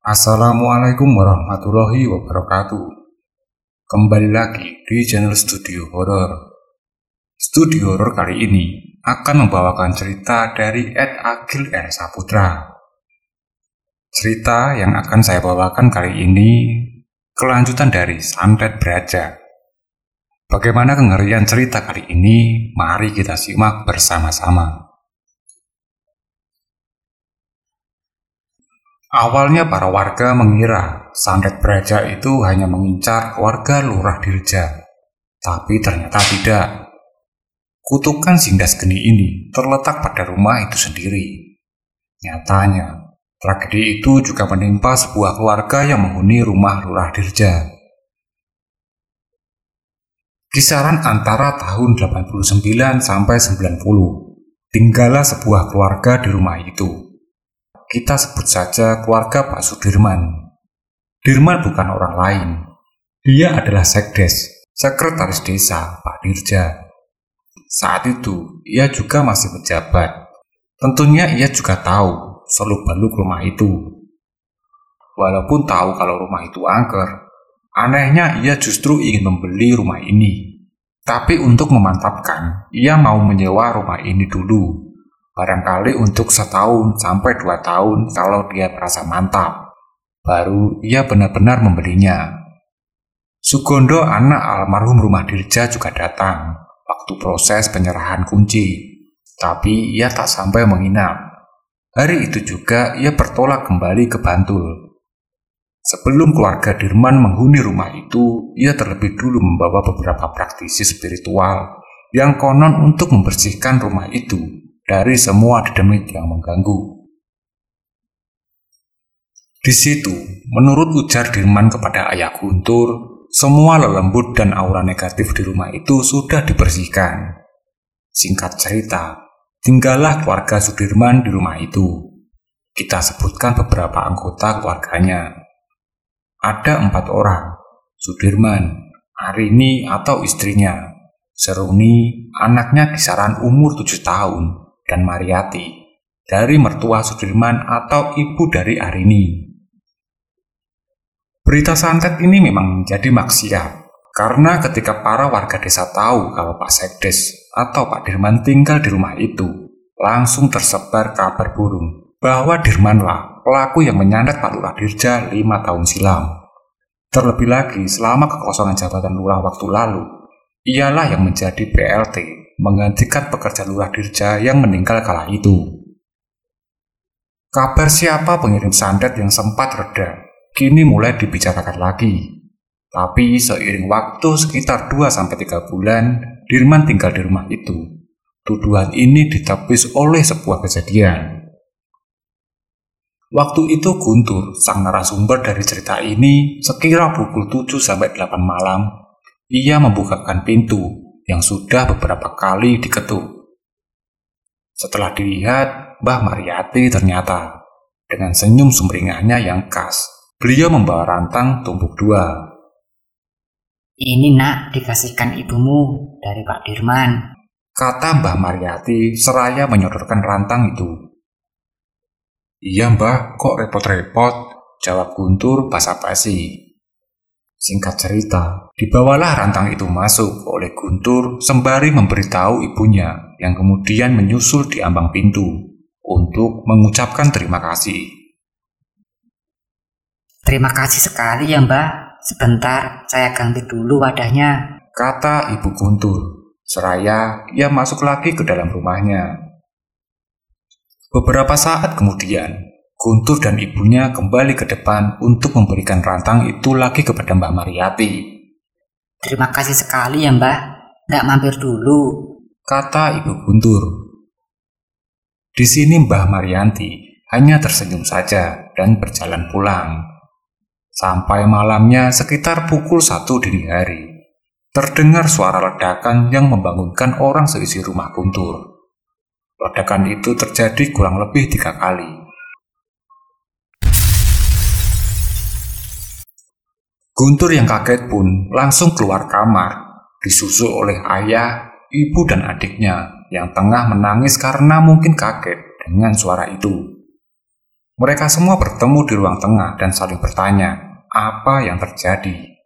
Assalamualaikum warahmatullahi wabarakatuh. Kembali lagi di channel Studio Horror. Studio Horror kali ini akan membawakan cerita dari Ed Agil R. Saputra. Cerita yang akan saya bawakan kali ini kelanjutan dari Santet Beraja. Bagaimana kengerian cerita kali ini? Mari kita simak bersama-sama. Awalnya para warga mengira santet beraja itu hanya mengincar warga lurah Dirja. Tapi ternyata tidak. Kutukan Sindas Geni ini terletak pada rumah itu sendiri. Nyatanya, tragedi itu juga menimpa sebuah keluarga yang menghuni rumah lurah Dirja. Kisaran antara tahun 89 sampai 90, tinggallah sebuah keluarga di rumah itu kita sebut saja keluarga Pak Sudirman. Dirman bukan orang lain. Dia adalah sekdes, sekretaris desa Pak Dirja. Saat itu, ia juga masih menjabat. Tentunya ia juga tahu seluk-beluk rumah itu. Walaupun tahu kalau rumah itu angker, anehnya ia justru ingin membeli rumah ini. Tapi untuk memantapkan, ia mau menyewa rumah ini dulu Barangkali untuk setahun sampai dua tahun kalau dia merasa mantap. Baru ia benar-benar membelinya. Sugondo anak almarhum rumah Dirja juga datang waktu proses penyerahan kunci. Tapi ia tak sampai menginap. Hari itu juga ia bertolak kembali ke Bantul. Sebelum keluarga Dirman menghuni rumah itu, ia terlebih dulu membawa beberapa praktisi spiritual yang konon untuk membersihkan rumah itu dari semua dedemit yang mengganggu. Di situ, menurut ujar Dirman kepada ayah Guntur, semua lelembut dan aura negatif di rumah itu sudah dibersihkan. Singkat cerita, tinggallah keluarga Sudirman di rumah itu. Kita sebutkan beberapa anggota keluarganya. Ada empat orang, Sudirman, Arini atau istrinya, Seruni, anaknya kisaran umur tujuh tahun, dan Mariati dari mertua Sudirman atau ibu dari Arini. Berita santet ini memang menjadi maksiat karena ketika para warga desa tahu kalau Pak Sekdes atau Pak Dirman tinggal di rumah itu, langsung tersebar kabar burung bahwa Dirmanlah pelaku yang menyandet Pak Lurah Dirja lima tahun silam. Terlebih lagi, selama kekosongan jabatan lurah waktu lalu, ialah yang menjadi PLT menggantikan pekerja lurah dirja yang meninggal kala itu. Kabar siapa pengirim santet yang sempat reda, kini mulai dibicarakan lagi. Tapi seiring waktu sekitar 2-3 bulan, Dirman tinggal di rumah itu. Tuduhan ini ditepis oleh sebuah kejadian. Waktu itu Guntur, sang narasumber dari cerita ini, sekira pukul 7-8 malam, ia membukakan pintu yang sudah beberapa kali diketuk. Setelah dilihat, Mbah Mariati ternyata dengan senyum sumringahnya yang khas, beliau membawa rantang tumpuk dua. Ini nak dikasihkan ibumu dari Pak Dirman. Kata Mbah Mariati seraya menyodorkan rantang itu. Iya mbah, kok repot-repot? Jawab Guntur basa-basi. Singkat cerita, dibawalah rantang itu masuk oleh Guntur sembari memberitahu ibunya yang kemudian menyusul di ambang pintu untuk mengucapkan terima kasih. Terima kasih sekali ya mbak, sebentar saya ganti dulu wadahnya. Kata ibu Guntur, seraya ia masuk lagi ke dalam rumahnya. Beberapa saat kemudian, Guntur dan ibunya kembali ke depan untuk memberikan rantang itu lagi kepada Mbak Mariati. Terima kasih sekali ya Mbak, nggak mampir dulu. Kata Ibu Guntur. Di sini Mbah Marianti hanya tersenyum saja dan berjalan pulang. Sampai malamnya sekitar pukul satu dini hari, terdengar suara ledakan yang membangunkan orang seisi rumah Guntur. Ledakan itu terjadi kurang lebih tiga kali Guntur yang kaget pun langsung keluar kamar, disusul oleh ayah, ibu, dan adiknya yang tengah menangis karena mungkin kaget dengan suara itu. Mereka semua bertemu di ruang tengah dan saling bertanya apa yang terjadi.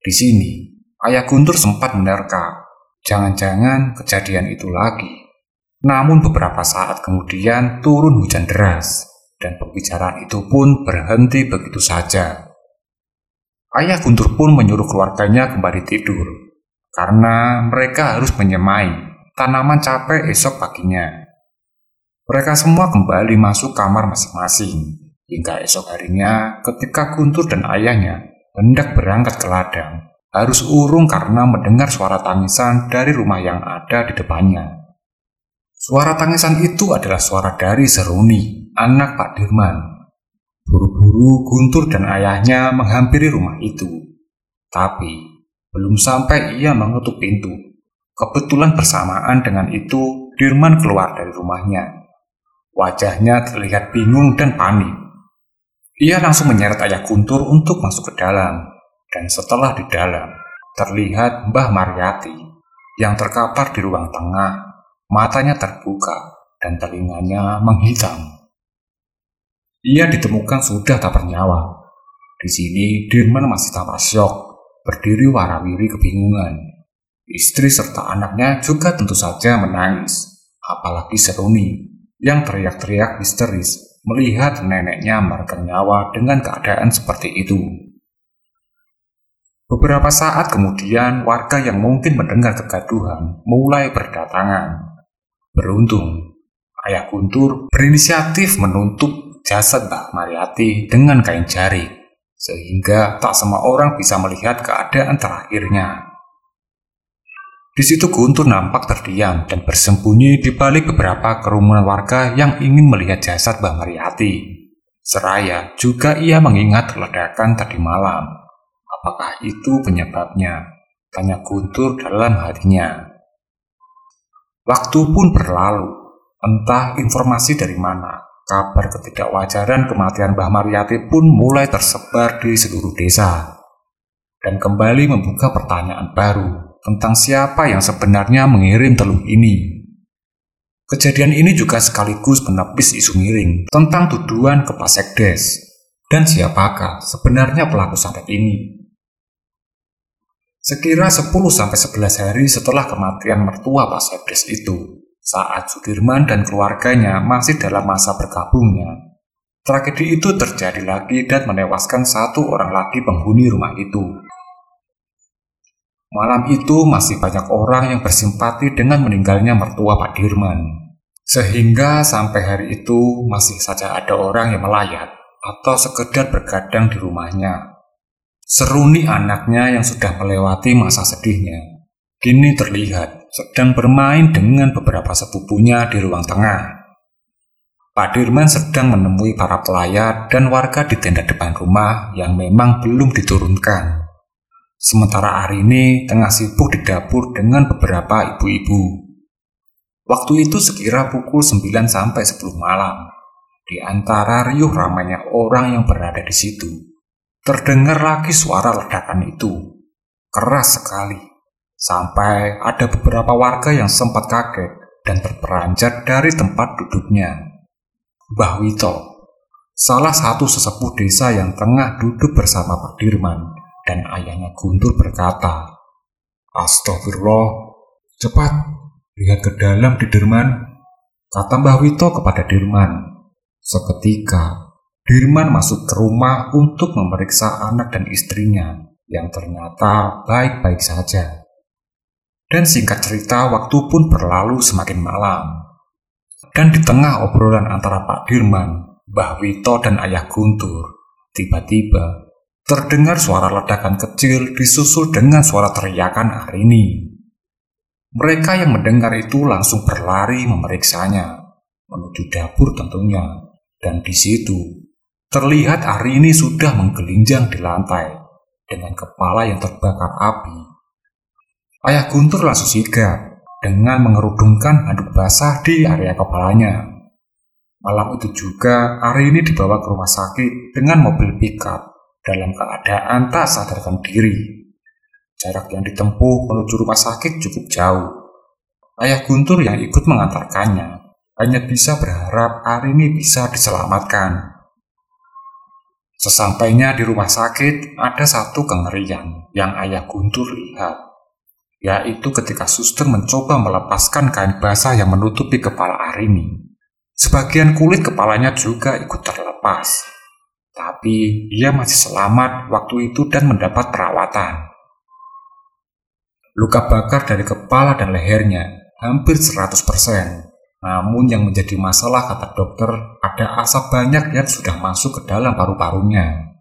Di sini, Ayah Guntur sempat menerka, jangan-jangan kejadian itu lagi. Namun beberapa saat kemudian turun hujan deras, dan pembicaraan itu pun berhenti begitu saja. Ayah Guntur pun menyuruh keluarganya kembali tidur, karena mereka harus menyemai tanaman capek esok paginya. Mereka semua kembali masuk kamar masing-masing, hingga esok harinya ketika Guntur dan ayahnya hendak berangkat ke ladang, harus urung karena mendengar suara tangisan dari rumah yang ada di depannya. Suara tangisan itu adalah suara dari Seruni, anak Pak Dirman. Buru-buru Guntur dan ayahnya menghampiri rumah itu. Tapi, belum sampai ia mengetuk pintu. Kebetulan bersamaan dengan itu, Dirman keluar dari rumahnya. Wajahnya terlihat bingung dan panik. Ia langsung menyeret ayah Guntur untuk masuk ke dalam. Dan setelah di dalam, terlihat Mbah Mariati yang terkapar di ruang tengah matanya terbuka dan telinganya menghitam. Ia ditemukan sudah tak bernyawa. Di sini Dirman masih tampak syok, berdiri warawiri kebingungan. Istri serta anaknya juga tentu saja menangis, apalagi Seruni yang teriak-teriak histeris melihat neneknya meregang nyawa dengan keadaan seperti itu. Beberapa saat kemudian, warga yang mungkin mendengar kegaduhan mulai berdatangan. Beruntung, Ayah Guntur berinisiatif menutup jasad Mbak Mariati dengan kain jari, sehingga tak semua orang bisa melihat keadaan terakhirnya. Di situ Guntur nampak terdiam dan bersembunyi di balik beberapa kerumunan warga yang ingin melihat jasad Mbak Mariati. Seraya juga ia mengingat ledakan tadi malam. Apakah itu penyebabnya? Tanya Guntur dalam hatinya. Waktu pun berlalu, entah informasi dari mana, kabar ketidakwajaran kematian Mbah Mariati pun mulai tersebar di seluruh desa. Dan kembali membuka pertanyaan baru tentang siapa yang sebenarnya mengirim telur ini. Kejadian ini juga sekaligus menepis isu miring tentang tuduhan ke Pasekdes dan siapakah sebenarnya pelaku santet ini. Sekira 10-11 hari setelah kematian mertua Pak Sepdes itu, saat Sudirman dan keluarganya masih dalam masa bergabungnya, tragedi itu terjadi lagi dan menewaskan satu orang lagi penghuni rumah itu. Malam itu masih banyak orang yang bersimpati dengan meninggalnya mertua Pak Dirman. Sehingga sampai hari itu masih saja ada orang yang melayat atau sekedar bergadang di rumahnya Seruni anaknya yang sudah melewati masa sedihnya, kini terlihat sedang bermain dengan beberapa sepupunya di ruang tengah. Pak Dirman sedang menemui para pelayat dan warga di tenda depan rumah yang memang belum diturunkan. Sementara Arini tengah sibuk di dapur dengan beberapa ibu-ibu. Waktu itu sekira pukul 9 sampai 10 malam. Di antara riuh ramainya orang yang berada di situ, Terdengar lagi suara ledakan itu, keras sekali, sampai ada beberapa warga yang sempat kaget dan terperanjat dari tempat duduknya. Mbah Wito, salah satu sesepuh desa yang tengah duduk bersama Pak Dirman dan ayahnya Guntur berkata, Astagfirullah, cepat, lihat ke dalam di Dirman, kata Mbah Wito kepada Dirman. Seketika, Dirman masuk ke rumah untuk memeriksa anak dan istrinya yang ternyata baik-baik saja. Dan singkat cerita, waktu pun berlalu semakin malam. Dan di tengah obrolan antara Pak Dirman, Mbah Wito, dan Ayah Guntur, tiba-tiba terdengar suara ledakan kecil disusul dengan suara teriakan Arini. Mereka yang mendengar itu langsung berlari memeriksanya, menuju dapur tentunya, dan di situ Terlihat hari ini sudah menggelinjang di lantai dengan kepala yang terbakar api. Ayah Guntur langsung sigap dengan mengerudungkan handuk basah di area kepalanya. Malam itu juga hari ini dibawa ke rumah sakit dengan mobil pickup dalam keadaan tak sadarkan diri. Jarak yang ditempuh menuju rumah sakit cukup jauh. Ayah Guntur yang ikut mengantarkannya hanya bisa berharap hari ini bisa diselamatkan Sesampainya di rumah sakit, ada satu kengerian yang ayah Guntur lihat, yaitu ketika suster mencoba melepaskan kain basah yang menutupi kepala Arini. Sebagian kulit kepalanya juga ikut terlepas, tapi ia masih selamat waktu itu dan mendapat perawatan. Luka bakar dari kepala dan lehernya hampir 100%. Namun yang menjadi masalah kata dokter, ada asap banyak yang sudah masuk ke dalam paru-parunya.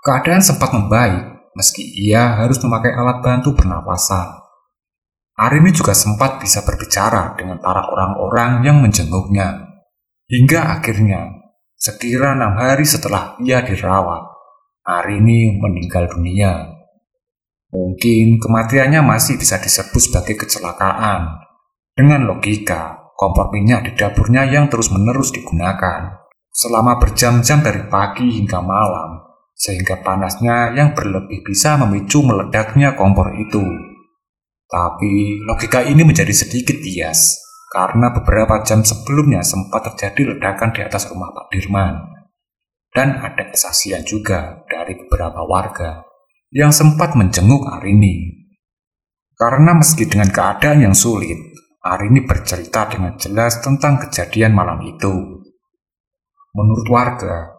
Keadaan sempat membaik, meski ia harus memakai alat bantu pernapasan. Arini juga sempat bisa berbicara dengan para orang-orang yang menjenguknya. Hingga akhirnya, sekira enam hari setelah ia dirawat, Arini meninggal dunia. Mungkin kematiannya masih bisa disebut sebagai kecelakaan. Dengan logika, kompor minyak di dapurnya yang terus-menerus digunakan selama berjam-jam dari pagi hingga malam, sehingga panasnya yang berlebih bisa memicu meledaknya kompor itu. Tapi logika ini menjadi sedikit bias karena beberapa jam sebelumnya sempat terjadi ledakan di atas rumah Pak Dirman. Dan ada kesaksian juga dari beberapa warga yang sempat menjenguk Arini. Karena meski dengan keadaan yang sulit, Arini bercerita dengan jelas tentang kejadian malam itu. Menurut warga,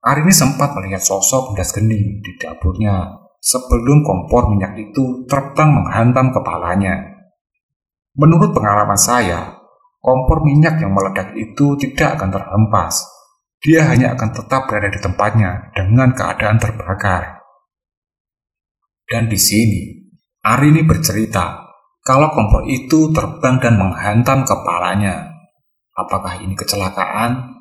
Arini sempat melihat sosok Bundas Geni di dapurnya sebelum kompor minyak itu terbang menghantam kepalanya. Menurut pengalaman saya, kompor minyak yang meledak itu tidak akan terhempas. Dia hanya akan tetap berada di tempatnya dengan keadaan terbakar. Dan di sini, Arini bercerita kalau kompor itu terbang dan menghantam kepalanya. Apakah ini kecelakaan?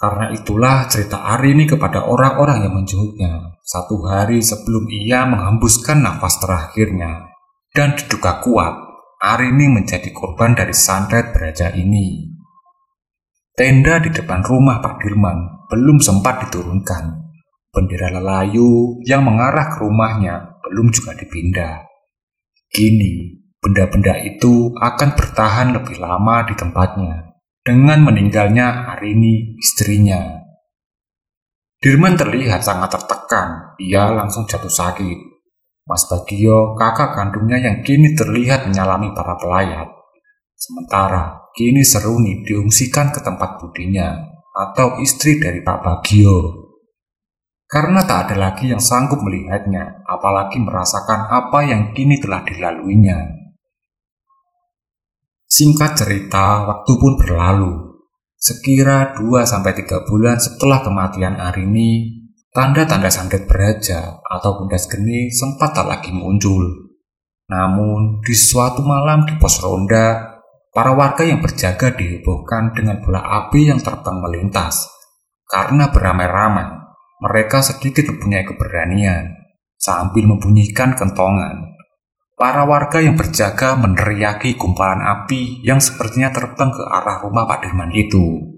Karena itulah cerita Arini kepada orang-orang yang menjenguknya satu hari sebelum ia menghembuskan nafas terakhirnya. Dan diduga kuat, Arini menjadi korban dari santet beraja ini. Tenda di depan rumah Pak Dirman belum sempat diturunkan Bendera lelayu yang mengarah ke rumahnya belum juga dipindah. Kini, benda-benda itu akan bertahan lebih lama di tempatnya dengan meninggalnya Arini, istrinya. Dirman terlihat sangat tertekan, ia langsung jatuh sakit. Mas Bagio, kakak kandungnya yang kini terlihat menyalami para pelayat. Sementara kini Seruni diungsikan ke tempat budinya atau istri dari Pak Bagio karena tak ada lagi yang sanggup melihatnya, apalagi merasakan apa yang kini telah dilaluinya. Singkat cerita, waktu pun berlalu. Sekira 2-3 bulan setelah kematian Arini, tanda-tanda santet beraja atau bundas geni sempat tak lagi muncul. Namun, di suatu malam di pos ronda, para warga yang berjaga dihebohkan dengan bola api yang terbang melintas. Karena beramai-ramai, mereka sedikit mempunyai keberanian sambil membunyikan kentongan. Para warga yang berjaga meneriaki gumpalan api yang sepertinya terbang ke arah rumah Pak Dirman itu.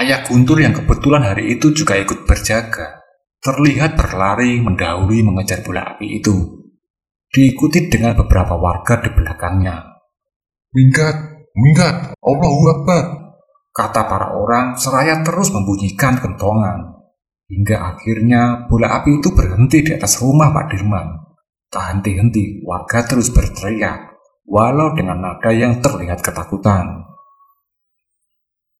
Ayah Guntur yang kebetulan hari itu juga ikut berjaga, terlihat berlari mendahului mengejar bola api itu, diikuti dengan beberapa warga di belakangnya. Minggat, minggat, Allahu Akbar, kata para orang seraya terus membunyikan kentongan. Hingga akhirnya bola api itu berhenti di atas rumah Pak Dirman. Tak henti-henti, warga terus berteriak, walau dengan nada yang terlihat ketakutan.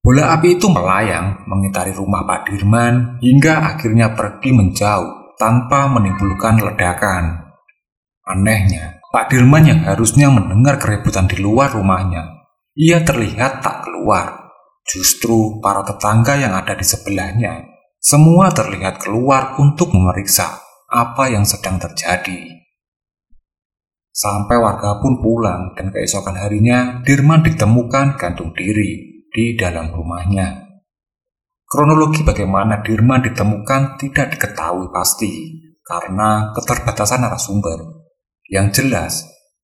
Bola api itu melayang mengitari rumah Pak Dirman hingga akhirnya pergi menjauh tanpa menimbulkan ledakan. Anehnya, Pak Dirman yang harusnya mendengar keributan di luar rumahnya, ia terlihat tak keluar Justru para tetangga yang ada di sebelahnya semua terlihat keluar untuk memeriksa apa yang sedang terjadi. Sampai warga pun pulang dan keesokan harinya Dirman ditemukan gantung diri di dalam rumahnya. Kronologi bagaimana Dirman ditemukan tidak diketahui pasti karena keterbatasan narasumber. Yang jelas,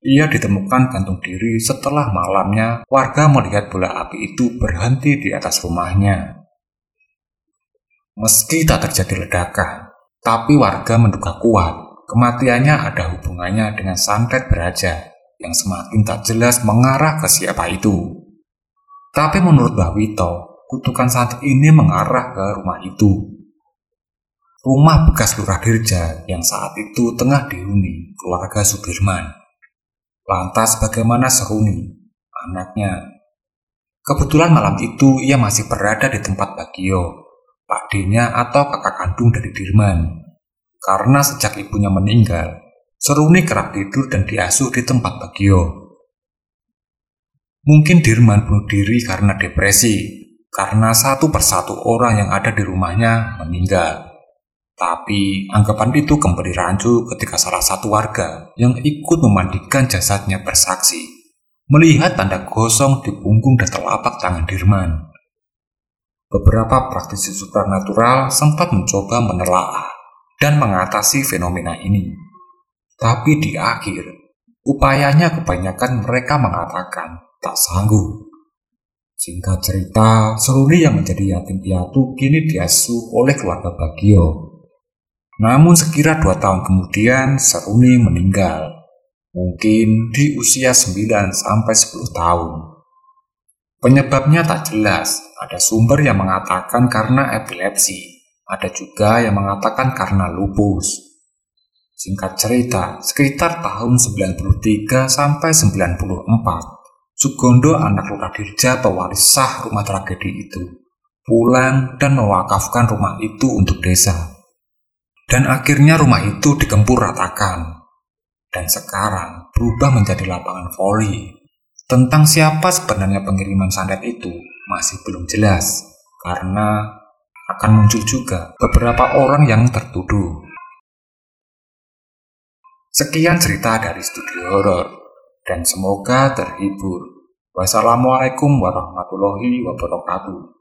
ia ditemukan gantung diri setelah malamnya warga melihat bola api itu berhenti di atas rumahnya. Meski tak terjadi ledakan, tapi warga menduga kuat kematiannya ada hubungannya dengan santet beraja yang semakin tak jelas mengarah ke siapa itu. Tapi menurut Mbah Wito, kutukan santet ini mengarah ke rumah itu. Rumah bekas Lurah Dirja yang saat itu tengah dihuni keluarga Sudirman. Lantas bagaimana Seruni, anaknya? Kebetulan malam itu ia masih berada di tempat Bagio, Pak D-nya atau kakak kandung dari Dirman. Karena sejak ibunya meninggal, Seruni kerap tidur dan diasuh di tempat Bagio. Mungkin Dirman bunuh diri karena depresi, karena satu persatu orang yang ada di rumahnya meninggal. Tapi anggapan itu kembali rancu ketika salah satu warga yang ikut memandikan jasadnya bersaksi melihat tanda gosong di punggung dan telapak tangan Dirman. Beberapa praktisi supernatural sempat mencoba menelaah dan mengatasi fenomena ini. Tapi di akhir, upayanya kebanyakan mereka mengatakan tak sanggup. Singkat cerita, Seruni yang menjadi yatim piatu kini diasuh oleh keluarga Bagio namun sekira dua tahun kemudian Seruni meninggal, mungkin di usia 9 sampai 10 tahun. Penyebabnya tak jelas, ada sumber yang mengatakan karena epilepsi, ada juga yang mengatakan karena lupus. Singkat cerita, sekitar tahun 93 sampai 94, Sugondo anak Lurah Dirja pewaris sah rumah tragedi itu, pulang dan mewakafkan rumah itu untuk desa. Dan akhirnya rumah itu digempur ratakan. Dan sekarang berubah menjadi lapangan voli. Tentang siapa sebenarnya pengiriman santet itu masih belum jelas. Karena akan muncul juga beberapa orang yang tertuduh. Sekian cerita dari studio horor dan semoga terhibur. Wassalamualaikum warahmatullahi wabarakatuh.